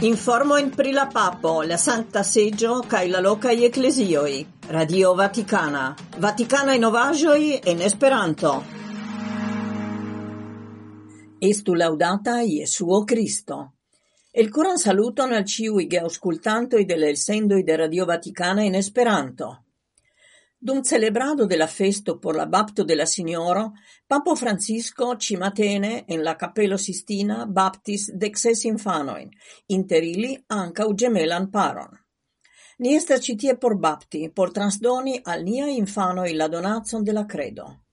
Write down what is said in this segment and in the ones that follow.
Informo in pri la papo, la santa seggio, kaj la loca i ecclesioi. Radio Vaticana, Vatikana. Vatikanaj novaĵoj in Esperanto. Estu laudata Jesuo Cristo. El koran saluton al ĉiuj geaŭskultantoj de la elsendoj de Radio Vaticana in Esperanto. Dum celebrado de la festo por la bapto de la Signoro, Papo Francisco ci matene en la Capello Sistina baptis dexes infanoin, inter ili u gemelan paron. Ni estas citie por bapti, por transdoni al nia infanoi la donazon de la credo.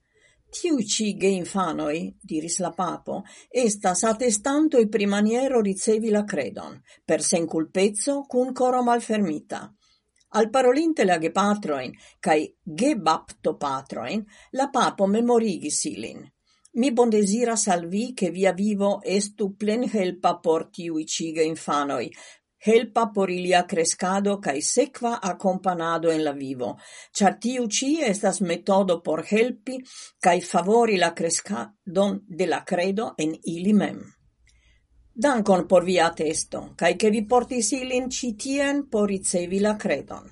Tiu ci ge infanoi, diris la papo, estas attestantoi primaniero ricevi la credon, per sen culpezzo cun coro malfermita al parolinte la gepatroin cae gebapto patroin, la papo memorigis ilin. Mi bondesiras al vi, che via vivo estu plen helpa por tiui cige infanoi, helpa por ilia crescado cae sequa accompagnado en la vivo, char tiu ci estas metodo por helpi cae favori la crescadon de la credo en ili mem. Dankon por via testo, kaj ke vi portis ilin citien por ricevi la credon.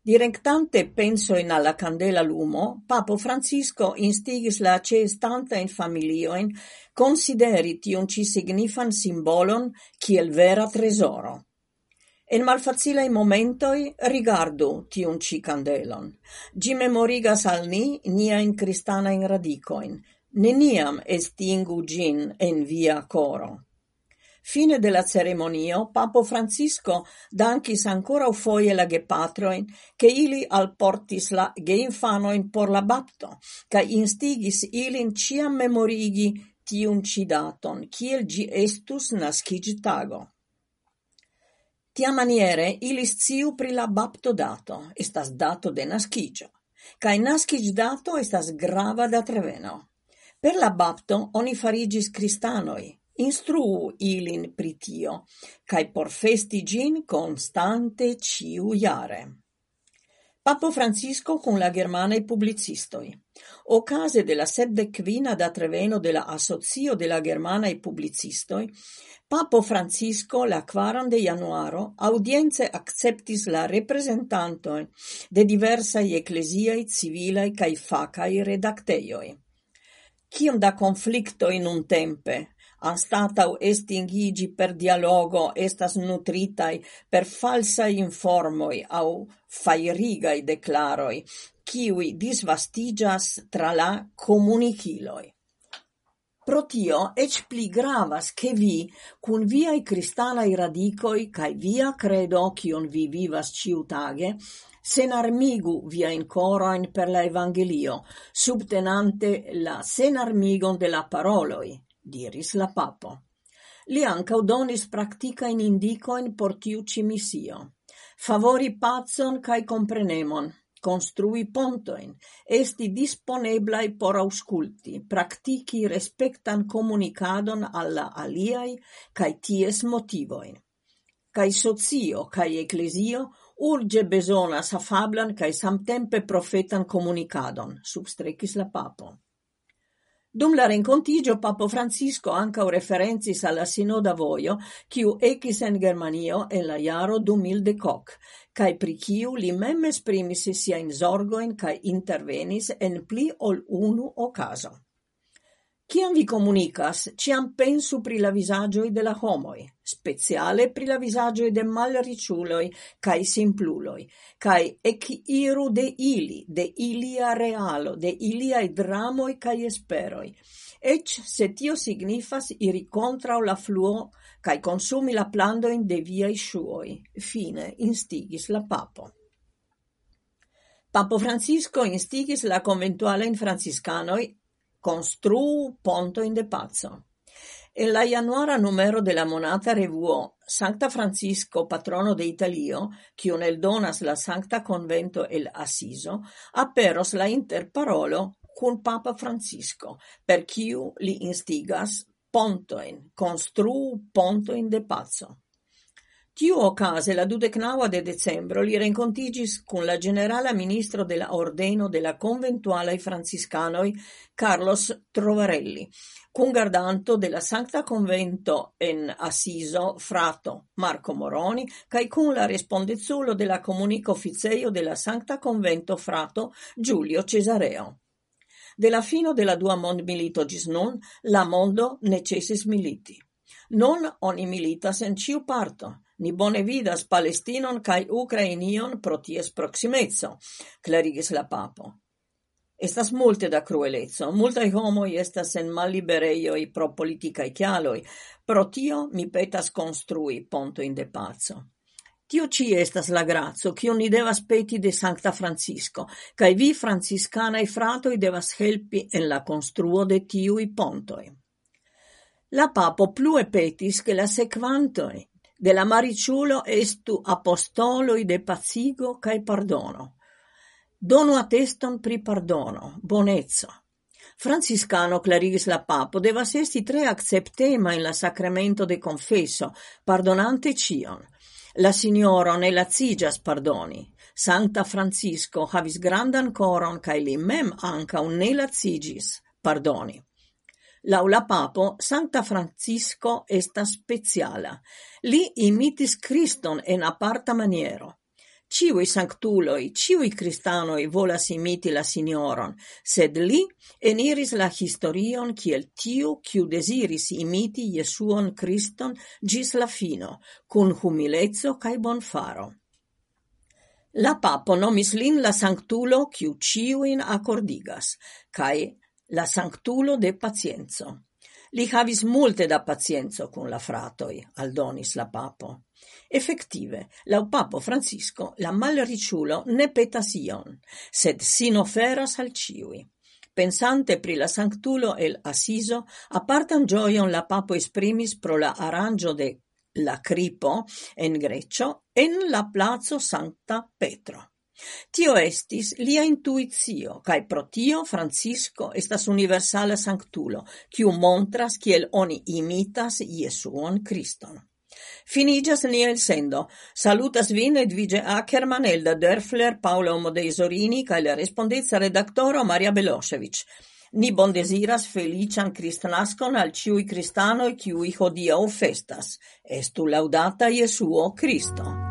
Directante penso in alla candela lumo, papo Francisco instigis la ĉeestantajn familiojn consideri tion ci signifan simbolon kiel vera tresoro. En malfacilei momentoi rigardu tion ci candelon. Gi memorigas al ni cristiana in radicoin. Neniam estingu gin en via coro. Fine de la ceremonio papo Francisco dankis ankoraŭfoje la gepatroin, che ili alportis la geinfanoin por la bapto ca instigis ilin ciam memorigi tiun cidaton, kiel ĝi estus Tia maniere ili ciu pri la baptodato, estas dato de nascigio, ca in nascig dato estas grava datreveno. Per la bapto oni farigis cristanoi, instruu ilin pritio, cae por festi gin constante ciu iare. Papo Francisco con la germanai publicistoi. Ocase della sepdequina da Treveno della Associo della Germanai Publicistoi, Papo Francisco la quaran de januaro audienze acceptis la representantoi de diversai ecclesiai, civilai cae facai redacteioi. Kiom da un tempe, astao estingigi per dialogo, estas nutritai per falsai informoi au fairigai declaroi, kiwi disvastigas tra la komunikiloj. Pro tio, ec pli gravas che vi, cun viai cristanai radicoi cae via credo, cion vi vivas ciutage, senarmigu viain coroin per la Evangelio, subtenante la senarmigon de la paroloi, diris la papo. Li ancau donis practicain indicoin por tiu ci misio. Favori pazon cae comprenemon, construi pontoin, esti disponeblai por ausculti, practici respectan comunicadon alla aliai cae ties motivoin. Cae socio cae ecclesio urge besonas afablan cae samtempe profetan comunicadon, substrecis la papo. Dum la rencontigio Papo Francisco ancau referenzis alla sinoda voio, quiu ecis en Germanio en la jaro 2000 coc, cae pri quiu li mem esprimis sia in zorgoin cae intervenis en pli ol unu ocaso. Ciam vi comunicas, ciam pensu pri la visagioi de la homoi, speciale pri la vizaĝoj de malriĉuloj simpluloi kai ec iru de ili, de ilia realo, de ilia dramoj kai esperoi eĉ se tio signifas iri contra la fluo kai consumi la plandojn de viai suoi. fine instigis la papo. Papo Francisco instigis la conventuale in franciscanoi construu ponto in de paco. E la januara numero de la monata revuo Sancta Francisco, patrono de Italio, kiun eldonas la Sancta Convento el Assiso, aperos la interparolo kun Papa Francisco, per chiu li instigas pontoin, construu pontoin de pazzo. Tiu ocase la dudecnaua de decembro li rencontigis con la generala ministro de la ordeno de la conventuale franciscanoi Carlos Trovarelli, con gardanto de la Sancta Convento en Assiso frato Marco Moroni, cae con la respondezulo de la comunico officeio de la Sancta Convento frato Giulio Cesareo. De la fino de la dua mond milito gis nun, la mondo necessis militi. Non oni militas en ciu parto, Ni bone vidas Palestinon kaj Ukrainion pro ties proximezzo, clarigis la papo. Estas multe da cruelezzo, Multaj homoi estas en malliberejoj pro politicae chialoi, Pro tio mi petas construi ponto in de pazzo. Tio ci estas la grazzo, kiun ni devas peti de Sancta Francisco, cae vi, franciscanae fratoi, devas helpi en la construo de tiui pontoi. La papo plue petis che la sequantoi, de la mariciulo estu apostoloi de pacigo cae pardono. Donu atteston pri pardono, bonezzo. Franciscano clarigis la papo devas esti tre acceptema in la sacramento de confesso, pardonante cion. La signoro ne lacigas pardoni. Sancta Francisco havis grandan coron cae li mem anca un ne lacigis pardoni. Laŭ la papo Santa Francisco esta speciala. Li imitis Christon en aparta maniero. Ciui sanctuloi, ciui cristanoi volas imiti la signoron, sed li eniris la historion kiel tiu kiu desiris imiti Jesuon Christon gis la fino, cun humilezzo cae bonfaro. La papo nomis lin la sanctulo, kiu ciuin accordigas, cae la sanctulo de pacienzo. Li havis multe da pacienzo con la fratoi, aldonis la papo. Effettive, lau papo Francisco, la malriciulo ne petas ion, sed sin oferas al ciui. Pensante pri la sanctulo el Asiso, apartan gioion la papo esprimis pro la arrangio de la cripo en Grecio en la plazo Santa Petro. Tio estis lia intuizio, cae pro tio Francisco estas universala sanctulo, kiu montras kiel oni imitas Iesuon Kriston. Finigas nia el sendo. Salutas vin Edvige Ackerman, Elda Dörfler, Paolo Modeisorini, kaj la respondezza redaktoro Maria Belosevic. Ni bondesiras felician Kristnaskon al ciui cristanoi ciui hodiau festas. Estu laudata Jesuo Christo.